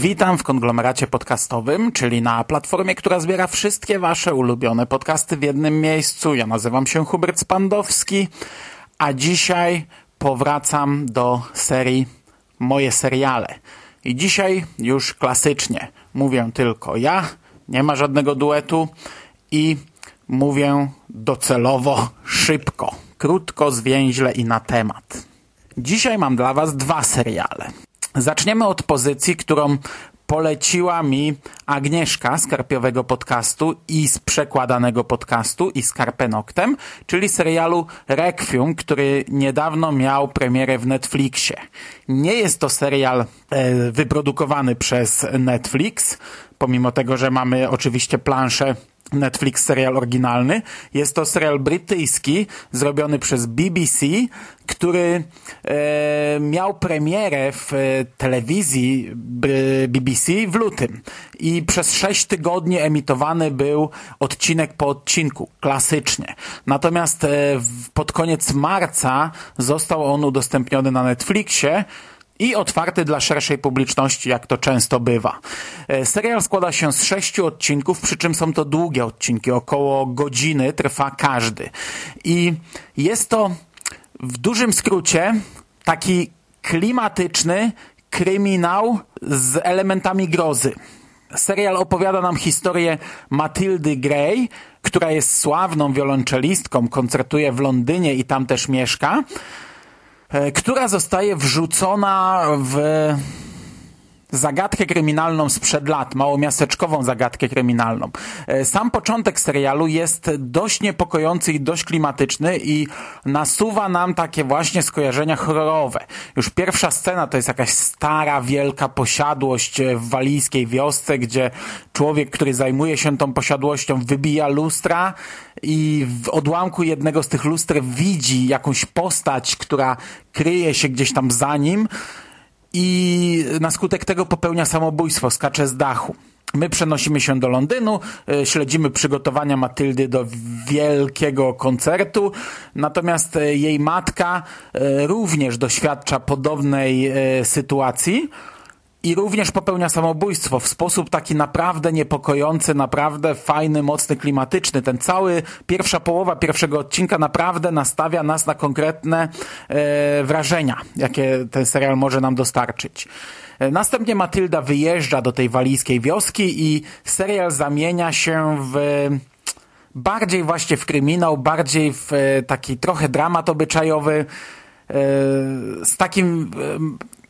Witam w konglomeracie podcastowym, czyli na platformie, która zbiera wszystkie wasze ulubione podcasty w jednym miejscu. Ja nazywam się Hubert Spandowski, a dzisiaj powracam do serii Moje seriale. I dzisiaj już klasycznie mówię tylko ja, nie ma żadnego duetu i mówię docelowo szybko, krótko, zwięźle i na temat. Dzisiaj mam dla was dwa seriale. Zaczniemy od pozycji, którą poleciła mi Agnieszka z Karpiowego Podcastu i z przekładanego podcastu i z Karpenoktem, czyli serialu Requiem, który niedawno miał premierę w Netflixie. Nie jest to serial e, wyprodukowany przez Netflix, pomimo tego, że mamy oczywiście planszę Netflix serial oryginalny. Jest to serial brytyjski, zrobiony przez BBC, który e, miał premierę w e, telewizji BBC w lutym i przez sześć tygodni emitowany był odcinek po odcinku, klasycznie. Natomiast e, pod koniec marca został on udostępniony na Netflixie i otwarty dla szerszej publiczności, jak to często bywa. E, serial składa się z sześciu odcinków, przy czym są to długie odcinki, około godziny trwa każdy. I jest to w dużym skrócie taki klimatyczny kryminał z elementami grozy. Serial opowiada nam historię Matildy Gray, która jest sławną wiolonczelistką, koncertuje w Londynie i tam też mieszka która zostaje wrzucona w zagadkę kryminalną sprzed lat, małomiasteczkową zagadkę kryminalną. Sam początek serialu jest dość niepokojący i dość klimatyczny i nasuwa nam takie właśnie skojarzenia horrorowe. Już pierwsza scena to jest jakaś stara, wielka posiadłość w walijskiej wiosce, gdzie człowiek, który zajmuje się tą posiadłością wybija lustra i w odłamku jednego z tych luster widzi jakąś postać, która kryje się gdzieś tam za nim i na skutek tego popełnia samobójstwo, skacze z dachu. My przenosimy się do Londynu, śledzimy przygotowania Matyldy do wielkiego koncertu, natomiast jej matka również doświadcza podobnej sytuacji i również popełnia samobójstwo w sposób taki naprawdę niepokojący, naprawdę fajny, mocny, klimatyczny. Ten cały, pierwsza połowa pierwszego odcinka naprawdę nastawia nas na konkretne e, wrażenia, jakie ten serial może nam dostarczyć. Następnie Matylda wyjeżdża do tej walijskiej wioski i serial zamienia się w bardziej właśnie w kryminał, bardziej w taki trochę dramat obyczajowy, z takim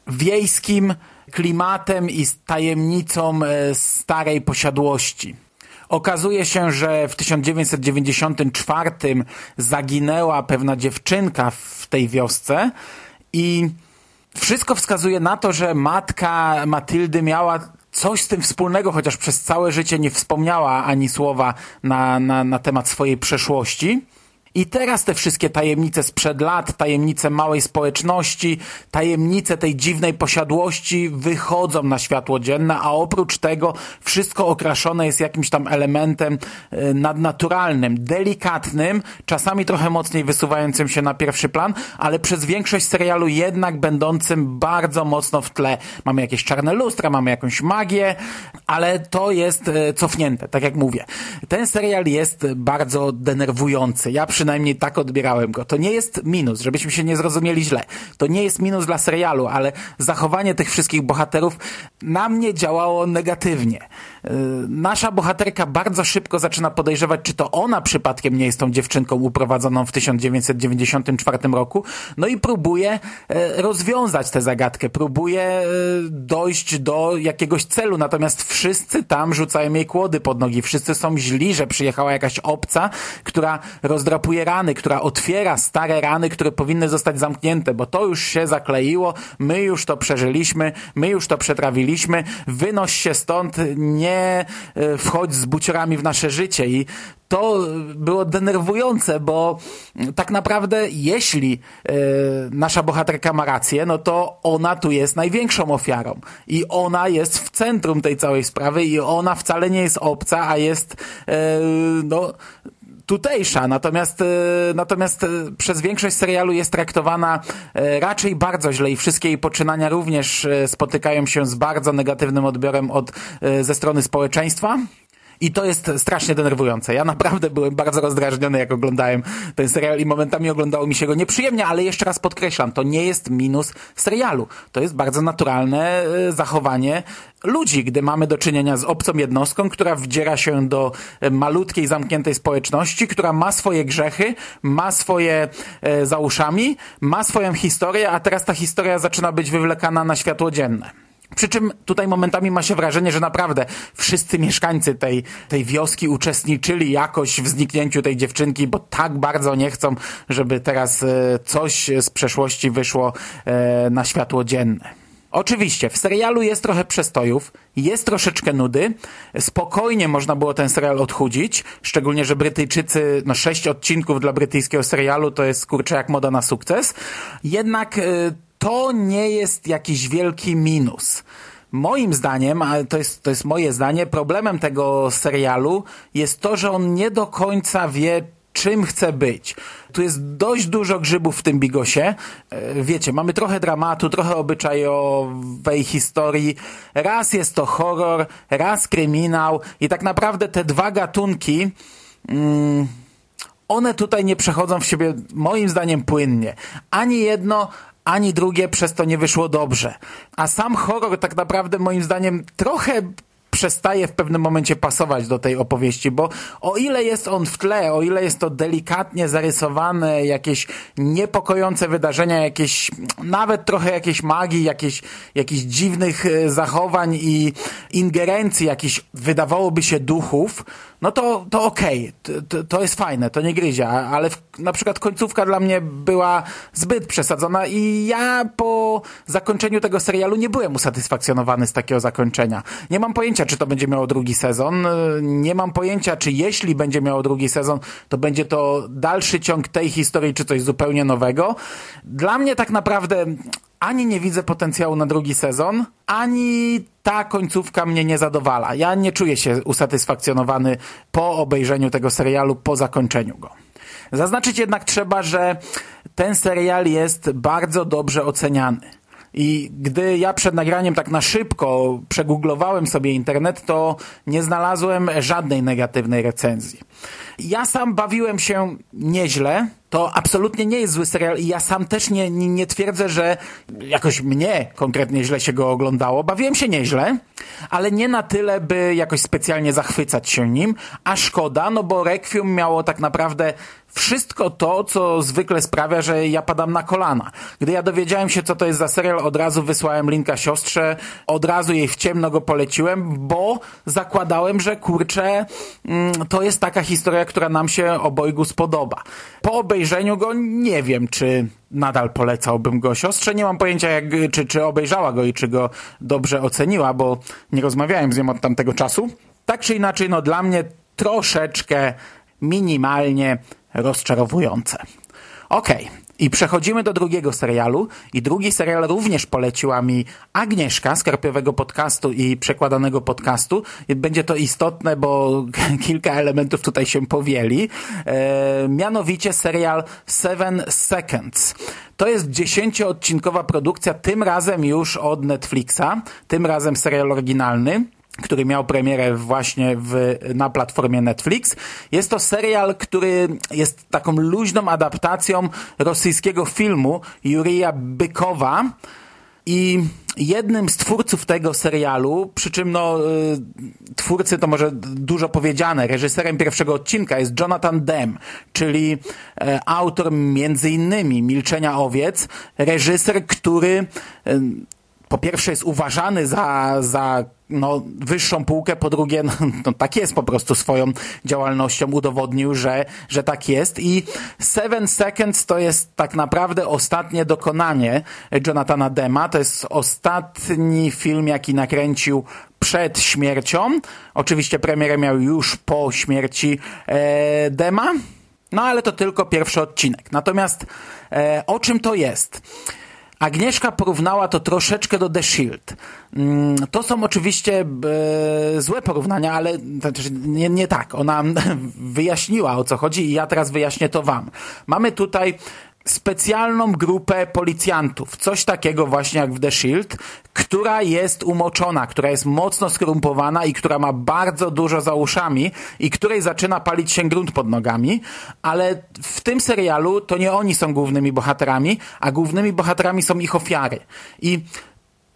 wiejskim klimatem i z tajemnicą starej posiadłości. Okazuje się, że w 1994 zaginęła pewna dziewczynka w tej wiosce i wszystko wskazuje na to, że matka Matyldy miała coś z tym wspólnego, chociaż przez całe życie nie wspomniała ani słowa na, na, na temat swojej przeszłości. I teraz te wszystkie tajemnice sprzed lat, tajemnice małej społeczności, tajemnice tej dziwnej posiadłości wychodzą na światło dzienne, a oprócz tego wszystko okraszone jest jakimś tam elementem nadnaturalnym, delikatnym, czasami trochę mocniej wysuwającym się na pierwszy plan, ale przez większość serialu jednak będącym bardzo mocno w tle. Mamy jakieś czarne lustra, mamy jakąś magię, ale to jest cofnięte, tak jak mówię. Ten serial jest bardzo denerwujący. Ja przynajmniej tak odbierałem go. To nie jest minus, żebyśmy się nie zrozumieli źle. To nie jest minus dla serialu, ale zachowanie tych wszystkich bohaterów na mnie działało negatywnie. Nasza bohaterka bardzo szybko zaczyna podejrzewać, czy to ona przypadkiem nie jest tą dziewczynką uprowadzoną w 1994 roku. No i próbuje rozwiązać tę zagadkę, próbuje dojść do jakiegoś celu, natomiast wszyscy tam rzucają jej kłody pod nogi. Wszyscy są źli, że przyjechała jakaś obca, która rozdrapuje rany, która otwiera stare rany, które powinny zostać zamknięte, bo to już się zakleiło, my już to przeżyliśmy, my już to przetrawiliśmy, wynoś się stąd, nie e, wchodź z buciorami w nasze życie. I to było denerwujące, bo tak naprawdę jeśli e, nasza bohaterka ma rację, no to ona tu jest największą ofiarą. I ona jest w centrum tej całej sprawy i ona wcale nie jest obca, a jest e, no tutejsza, natomiast, e, natomiast e, przez większość serialu jest traktowana e, raczej bardzo źle i wszystkie jej poczynania również spotykają się z bardzo negatywnym odbiorem od, ze strony społeczeństwa. I to jest strasznie denerwujące. Ja naprawdę byłem bardzo rozdrażniony, jak oglądałem ten serial i momentami oglądało mi się go nieprzyjemnie, ale jeszcze raz podkreślam, to nie jest minus serialu. To jest bardzo naturalne e, zachowanie ludzi, gdy mamy do czynienia z obcą jednostką, która wdziera się do e, malutkiej, zamkniętej społeczności, która ma swoje grzechy, ma swoje e, za uszami, ma swoją historię, a teraz ta historia zaczyna być wywlekana na światło dzienne. Przy czym tutaj momentami ma się wrażenie, że naprawdę wszyscy mieszkańcy tej, tej wioski uczestniczyli jakoś w zniknięciu tej dziewczynki, bo tak bardzo nie chcą, żeby teraz e, coś z przeszłości wyszło e, na światło dzienne. Oczywiście, w serialu jest trochę przestojów, jest troszeczkę nudy, spokojnie można było ten serial odchudzić, szczególnie, że Brytyjczycy, no sześć odcinków dla brytyjskiego serialu to jest kurczę jak moda na sukces, jednak e, to nie jest jakiś wielki minus. Moim zdaniem, a to jest, to jest moje zdanie, problemem tego serialu jest to, że on nie do końca wie, czym chce być. Tu jest dość dużo grzybów w tym bigosie. E, wiecie, mamy trochę dramatu, trochę obyczajowej historii. Raz jest to horror, raz kryminał i tak naprawdę te dwa gatunki... Mm, one tutaj nie przechodzą w siebie, moim zdaniem, płynnie. Ani jedno, ani drugie przez to nie wyszło dobrze. A sam horror tak naprawdę moim zdaniem trochę przestaje w pewnym momencie pasować do tej opowieści, bo o ile jest on w tle, o ile jest to delikatnie zarysowane, jakieś niepokojące wydarzenia, jakieś nawet trochę jakieś magii, jakieś, jakichś dziwnych e, zachowań i ingerencji, jakichś wydawałoby się duchów, no to, to okej, okay. to, to, jest fajne, to nie gryzie, ale w, na przykład końcówka dla mnie była zbyt przesadzona i ja po zakończeniu tego serialu nie byłem usatysfakcjonowany z takiego zakończenia. Nie mam pojęcia, czy to będzie miało drugi sezon, nie mam pojęcia, czy jeśli będzie miało drugi sezon, to będzie to dalszy ciąg tej historii, czy coś zupełnie nowego. Dla mnie tak naprawdę ani nie widzę potencjału na drugi sezon, ani ta końcówka mnie nie zadowala. Ja nie czuję się usatysfakcjonowany po obejrzeniu tego serialu, po zakończeniu go. Zaznaczyć jednak trzeba, że ten serial jest bardzo dobrze oceniany. I gdy ja przed nagraniem tak na szybko przegooglowałem sobie internet, to nie znalazłem żadnej negatywnej recenzji. Ja sam bawiłem się nieźle. To absolutnie nie jest zły serial i ja sam też nie, nie, nie twierdzę, że jakoś mnie konkretnie źle się go oglądało. Bawiłem się nieźle, ale nie na tyle, by jakoś specjalnie zachwycać się nim, a szkoda, no bo Requiem miało tak naprawdę wszystko to, co zwykle sprawia, że ja padam na kolana. Gdy ja dowiedziałem się, co to jest za serial, od razu wysłałem linka siostrze, od razu jej w ciemno go poleciłem, bo zakładałem, że kurczę, mm, to jest taka historia, która nam się obojgu spodoba. Po obejrzeniu go nie wiem, czy nadal polecałbym go siostrze. Nie mam pojęcia, jak, czy, czy obejrzała go i czy go dobrze oceniła, bo nie rozmawiałem z nią od tamtego czasu. Tak czy inaczej, no dla mnie troszeczkę minimalnie rozczarowujące. Okej, okay. I przechodzimy do drugiego serialu i drugi serial również poleciła mi Agnieszka z Karpiowego Podcastu i Przekładanego Podcastu. Będzie to istotne, bo kilka elementów tutaj się powieli. E, mianowicie serial Seven Seconds. To jest dziesięcioodcinkowa produkcja, tym razem już od Netflixa, tym razem serial oryginalny który miał premierę właśnie w, na platformie Netflix. Jest to serial, który jest taką luźną adaptacją rosyjskiego filmu Jurija Bykowa i jednym z twórców tego serialu, przy czym no, y, twórcy to może dużo powiedziane, reżyserem pierwszego odcinka jest Jonathan Demme, czyli e, autor między innymi Milczenia Owiec, reżyser, który e, po pierwsze jest uważany za, za no, wyższą półkę, po drugie, no, no, tak jest po prostu swoją działalnością, udowodnił, że, że tak jest i Seven Seconds to jest tak naprawdę ostatnie dokonanie Jonathana Dema, to jest ostatni film, jaki nakręcił przed śmiercią, oczywiście premierę miał już po śmierci e, Dema, no ale to tylko pierwszy odcinek. Natomiast e, o czym to jest? Agnieszka porównała to troszeczkę do The Shield. Mm, to są oczywiście e, złe porównania, ale znaczy nie, nie tak. Ona wyjaśniła o co chodzi i ja teraz wyjaśnię to wam. Mamy tutaj specjalną grupę policjantów, coś takiego właśnie jak w The Shield, która jest umoczona, która jest mocno skorumpowana i która ma bardzo dużo za uszami i której zaczyna palić się grunt pod nogami, ale w tym serialu to nie oni są głównymi bohaterami, a głównymi bohaterami są ich ofiary. I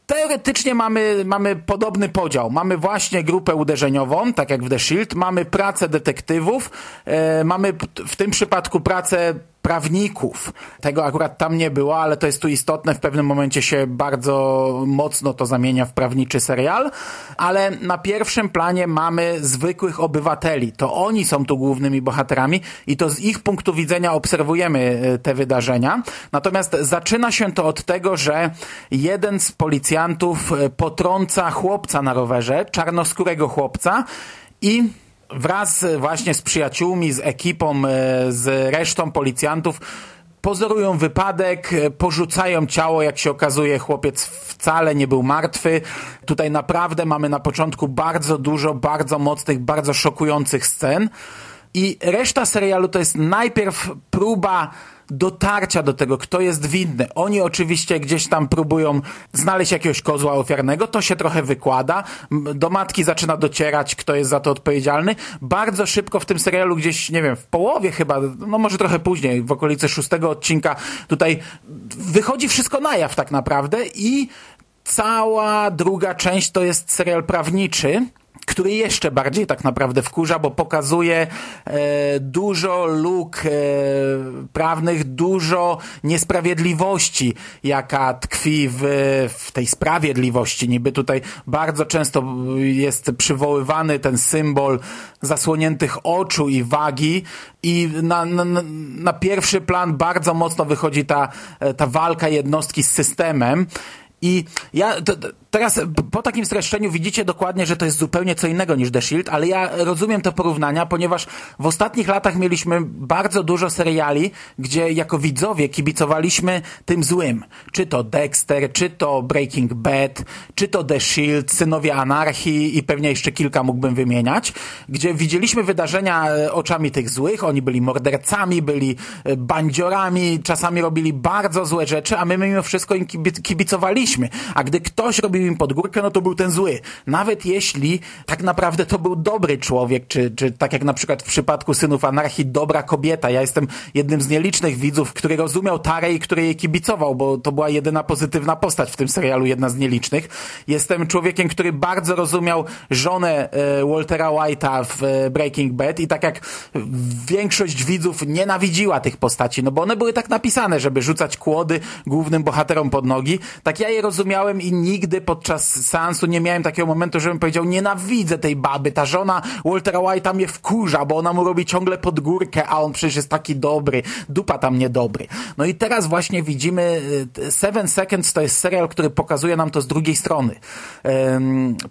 Teoretycznie mamy, mamy podobny podział. Mamy właśnie grupę uderzeniową, tak jak w The Shield, mamy pracę detektywów, e, mamy w tym przypadku pracę prawników. Tego akurat tam nie było, ale to jest tu istotne. W pewnym momencie się bardzo mocno to zamienia w prawniczy serial, ale na pierwszym planie mamy zwykłych obywateli. To oni są tu głównymi bohaterami i to z ich punktu widzenia obserwujemy e, te wydarzenia. Natomiast zaczyna się to od tego, że jeden z policjantów e, potrąca chłopca na rowerze, czarnoskórego chłopca i wraz właśnie z przyjaciółmi, z ekipą, e, z resztą policjantów pozorują wypadek, e, porzucają ciało, jak się okazuje chłopiec wcale nie był martwy. Tutaj naprawdę mamy na początku bardzo dużo, bardzo mocnych, bardzo szokujących scen. I reszta serialu to jest najpierw próba dotarcia do tego, kto jest winny. Oni oczywiście gdzieś tam próbują znaleźć jakiegoś kozła ofiarnego, to się trochę wykłada. Do matki zaczyna docierać, kto jest za to odpowiedzialny. Bardzo szybko w tym serialu, gdzieś, nie wiem, w połowie chyba, no może trochę później, w okolicy szóstego odcinka, tutaj wychodzi wszystko na jaw tak naprawdę i cała druga część to jest serial prawniczy który jeszcze bardziej tak naprawdę wkurza, bo pokazuje e, dużo luk e, prawnych, dużo niesprawiedliwości, jaka tkwi w, w tej sprawiedliwości. Niby tutaj bardzo często jest przywoływany ten symbol zasłoniętych oczu i wagi i na, na, na pierwszy plan bardzo mocno wychodzi ta, ta walka jednostki z systemem. I ja to, teraz po takim streszczeniu widzicie dokładnie, że to jest zupełnie co innego niż The Shield, ale ja rozumiem te porównania, ponieważ w ostatnich latach mieliśmy bardzo dużo seriali, gdzie jako widzowie kibicowaliśmy tym złym. Czy to Dexter, czy to Breaking Bad, czy to The Shield, Synowie Anarchii i pewnie jeszcze kilka mógłbym wymieniać, gdzie widzieliśmy wydarzenia e, oczami tych złych, oni byli mordercami, byli e, bandziorami, czasami robili bardzo złe rzeczy, a my mimo wszystko im kibicowaliśmy. A gdy ktoś robił im pod górkę, no to był ten zły. Nawet jeśli tak naprawdę to był dobry człowiek, czy, czy tak jak na przykład w przypadku Synów Anarchii, dobra kobieta. Ja jestem jednym z nielicznych widzów, który rozumiał Tarę i który jej kibicował, bo to była jedyna pozytywna postać w tym serialu, jedna z nielicznych. Jestem człowiekiem, który bardzo rozumiał żonę e, Waltera White'a w e, Breaking Bad i tak jak większość widzów nienawidziła tych postaci, no bo one były tak napisane, żeby rzucać kłody głównym bohaterom pod nogi, tak ja je rozumiałem i nigdy po podczas seansu nie miałem takiego momentu, żebym powiedział, nienawidzę tej baby, ta żona Waltera White'a mnie wkurza, bo ona mu robi ciągle pod górkę, a on przecież jest taki dobry, dupa tam niedobry. No i teraz właśnie widzimy y, Seven Seconds to jest serial, który pokazuje nam to z drugiej strony.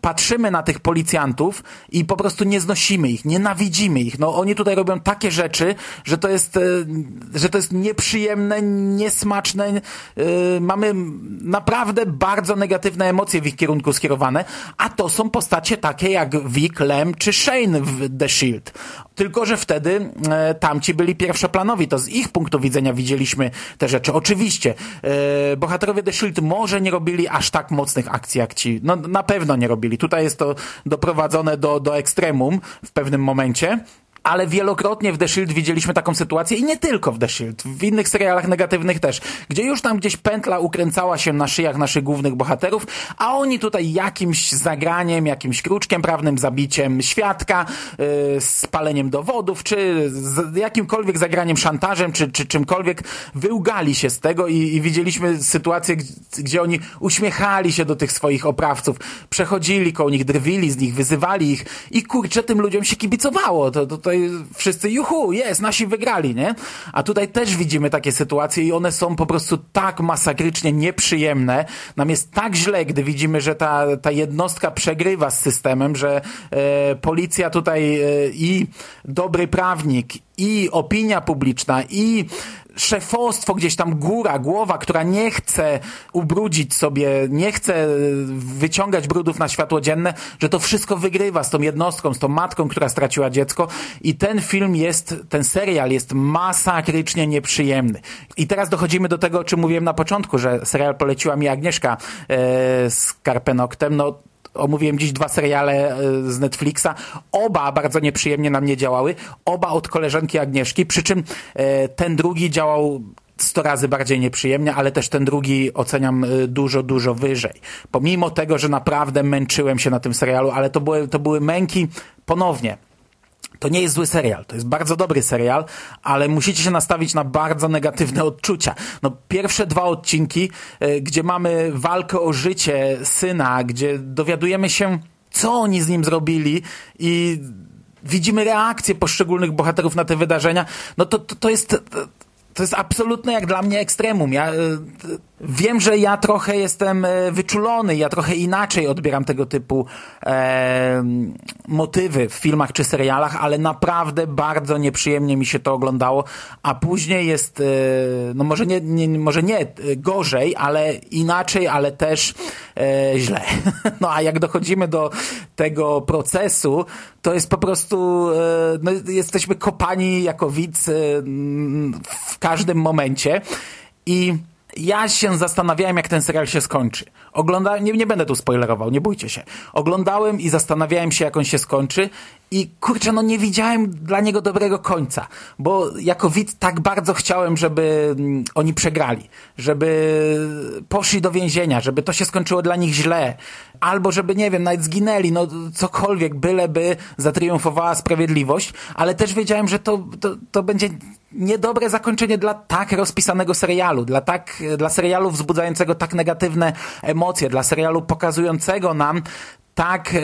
patrzymy na tych policjantów i po prostu nie znosimy ich, nienawidzimy ich. No oni tutaj robią takie rzeczy, że to jest, y, że to jest nieprzyjemne, niesmaczne. Y, mamy naprawdę bardzo negatywne emocje w ich kierunku skierowane, a to są postacie takie jak Vic, Lem czy Shane w The Shield. Tylko, że wtedy e, tamci byli pierwszoplanowi, to z ich punktu widzenia widzieliśmy te rzeczy. Oczywiście, e, bohaterowie The Shield może nie robili aż tak mocnych akcji jak ci, no na pewno nie robili. Tutaj jest to doprowadzone do, do ekstremum w pewnym momencie, ale wielokrotnie w The Shield widzieliśmy taką sytuację i nie tylko w The Shield, w innych serialach negatywnych też, gdzie już tam gdzieś pętla ukręcała się na szyjach naszych głównych bohaterów, a oni tutaj jakimś zagraniem, jakimś kruczkiem prawnym, zabiciem świadka, yy, spaleniem dowodów, czy jakimkolwiek zagraniem, szantażem, czy, czy czymkolwiek wyłgali się z tego i, i widzieliśmy sytuację, gdzie oni uśmiechali się do tych swoich oprawców, przechodzili koło nich, drwili z nich, wyzywali ich i kurczę, tym ludziom się kibicowało. To, to, tutaj wszyscy, juhu, jest, nasi wygrali, nie? A tutaj też widzimy takie sytuacje i one są po prostu tak masakrycznie nieprzyjemne. Nam jest tak źle, gdy widzimy, że ta, ta jednostka przegrywa z systemem, że e, policja tutaj e, i dobry prawnik, i opinia publiczna, i szefostwo, gdzieś tam góra, głowa, która nie chce ubrudzić sobie, nie chce wyciągać brudów na światło dzienne, że to wszystko wygrywa z tą jednostką, z tą matką, która straciła dziecko i ten film jest, ten serial jest masakrycznie nieprzyjemny. I teraz dochodzimy do tego, o czym mówiłem na początku, że serial poleciła mi Agnieszka e, z Karpenoktem, no omówiłem dziś dwa seriale e, z Netflixa. Oba bardzo nieprzyjemnie na mnie działały. Oba od koleżanki Agnieszki, przy czym e, ten drugi działał 100 razy bardziej nieprzyjemnie, ale też ten drugi oceniam e, dużo, dużo wyżej. Pomimo tego, że naprawdę męczyłem się na tym serialu, ale to były, to były męki ponownie to nie jest zły serial, to jest bardzo dobry serial, ale musicie się nastawić na bardzo negatywne odczucia. No, pierwsze dwa odcinki, y, gdzie mamy walkę o życie syna, gdzie dowiadujemy się, co oni z nim zrobili i widzimy reakcje poszczególnych bohaterów na te wydarzenia, no to, to, to jest to jest absolutne jak dla mnie ekstremum. Ja y, wiem, że ja trochę jestem y, wyczulony, ja trochę inaczej odbieram tego typu e, motywy w filmach czy serialach, ale naprawdę bardzo nieprzyjemnie mi się to oglądało, a później jest, e, no może nie, nie, może nie gorzej, ale inaczej, ale też e, źle. No a jak dochodzimy do tego procesu, to jest po prostu, e, no, jesteśmy kopani jako widz w każdym momencie. I ja się zastanawiałem, jak ten serial się skończy. Oglądałem, nie, nie będę tu spoilerował, nie bójcie się. Oglądałem i zastanawiałem się, jak on się skończy i kurczę, no nie widziałem dla niego dobrego końca, bo jako widz tak bardzo chciałem, żeby mm, oni przegrali, żeby poszli do więzienia, żeby to się skończyło dla nich źle, albo żeby, nie wiem, nawet zginęli, no cokolwiek, byleby zatriumfowała sprawiedliwość, ale też wiedziałem, że to, to, to będzie niedobre zakończenie dla tak rozpisanego serialu, dla tak, dla serialu wzbudzającego tak negatywne emocje, dla serialu pokazującego nam tak e,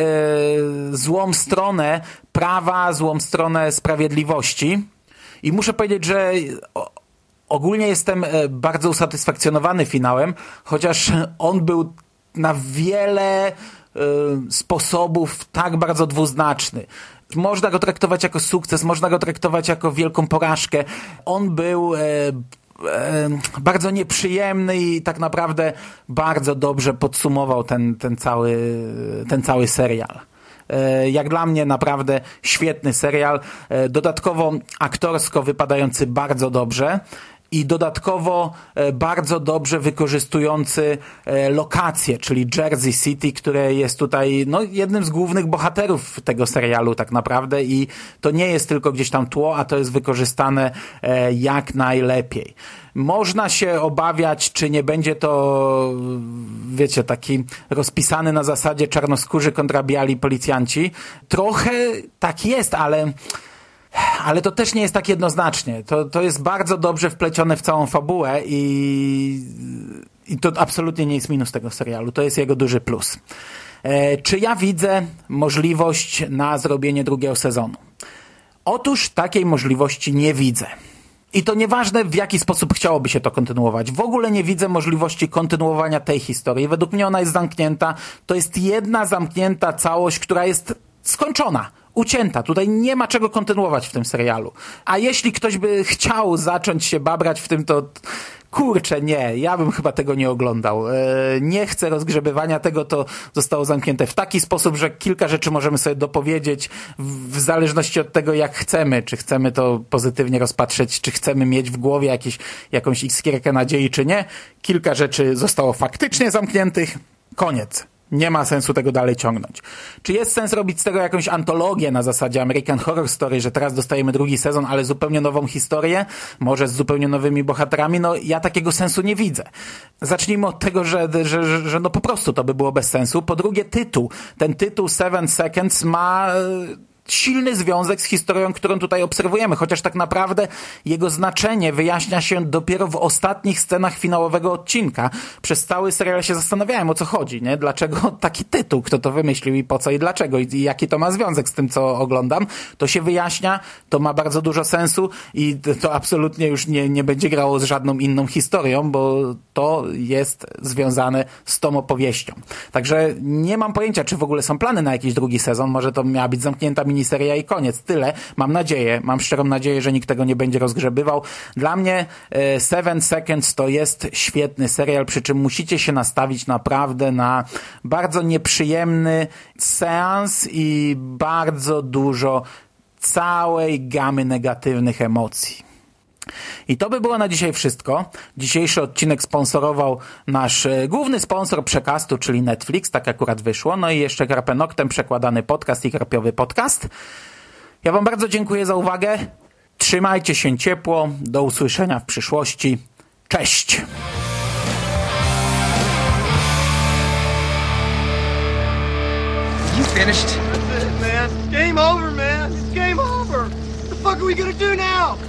złą stronę prawa, złą stronę sprawiedliwości. I muszę powiedzieć, że ogólnie jestem e, bardzo usatysfakcjonowany finałem, chociaż on był na wiele e, sposobów tak bardzo dwuznaczny. Można go traktować jako sukces, można go traktować jako wielką porażkę. On był e, e, bardzo nieprzyjemny i tak naprawdę bardzo dobrze podsumował ten, ten, cały, ten cały serial e, jak dla mnie naprawdę świetny serial, e, dodatkowo aktorsko wypadający bardzo dobrze i dodatkowo e, bardzo dobrze wykorzystujący e, lokacje, czyli Jersey City, które jest tutaj no, jednym z głównych bohaterów tego serialu tak naprawdę i to nie jest tylko gdzieś tam tło, a to jest wykorzystane e, jak najlepiej. Można się obawiać, czy nie będzie to, wiecie, taki rozpisany na zasadzie czarnoskórzy kontra biali policjanci. Trochę tak jest, ale ale to też nie jest tak jednoznacznie. To, to jest bardzo dobrze wplecione w całą fabułę i, i to absolutnie nie jest minus tego serialu. To jest jego duży plus. E, czy ja widzę możliwość na zrobienie drugiego sezonu? Otóż takiej możliwości nie widzę. I to nieważne, w jaki sposób chciałoby się to kontynuować. W ogóle nie widzę możliwości kontynuowania tej historii. Według mnie ona jest zamknięta. To jest jedna zamknięta całość, która jest skończona ucięta. Tutaj nie ma czego kontynuować w tym serialu. A jeśli ktoś by chciał zacząć się babrać w tym, to kurczę, nie, ja bym chyba tego nie oglądał. E, nie chcę rozgrzebywania tego, to zostało zamknięte w taki sposób, że kilka rzeczy możemy sobie dopowiedzieć w zależności od tego, jak chcemy. Czy chcemy to pozytywnie rozpatrzeć, czy chcemy mieć w głowie jakieś, jakąś iskierkę nadziei, czy nie. Kilka rzeczy zostało faktycznie zamkniętych. Koniec Nie ma sensu tego dalej ciągnąć. Czy jest sens robić z tego jakąś antologię na zasadzie American Horror Story, że teraz dostajemy drugi sezon, ale zupełnie nową historię, może z zupełnie nowymi bohaterami? No ja takiego sensu nie widzę. Zacznijmy od tego, że, że, że, że no po prostu to by było bez sensu. Po drugie tytuł. Ten tytuł Seven Seconds ma e, silny związek z historią, którą tutaj obserwujemy, chociaż tak naprawdę jego znaczenie wyjaśnia się dopiero w ostatnich scenach finałowego odcinka. Przez cały serial się zastanawiałem, o co chodzi, nie? Dlaczego taki tytuł, kto to wymyślił i po co i dlaczego i, jaki to ma związek z tym, co oglądam. To się wyjaśnia, to ma bardzo dużo sensu i to, absolutnie już nie, nie będzie grało z żadną inną historią, bo to jest związane z tą opowieścią. Także nie mam pojęcia, czy w ogóle są plany na jakiś drugi sezon. Może to miała być zamknięta miniseria i koniec. Tyle. Mam nadzieję, mam szczerą nadzieję, że nikt tego nie będzie rozgrzebywał. Dla mnie e, Seven Seconds to jest świetny serial, przy czym musicie się nastawić naprawdę na bardzo nieprzyjemny seans i bardzo dużo całej gamy negatywnych emocji. I to by było na dzisiaj wszystko. Dzisiejszy odcinek sponsorował nasz e, główny sponsor przekastu, czyli Netflix, tak akurat wyszło. No i jeszcze Krapenoktem przekładany podcast i krapiowy podcast. Ja Wam bardzo dziękuję za uwagę. Trzymajcie się ciepło. Do usłyszenia w przyszłości. Cześć! You finished? That's it, man. Game over, man. It's game over. What the fuck are we gonna do now?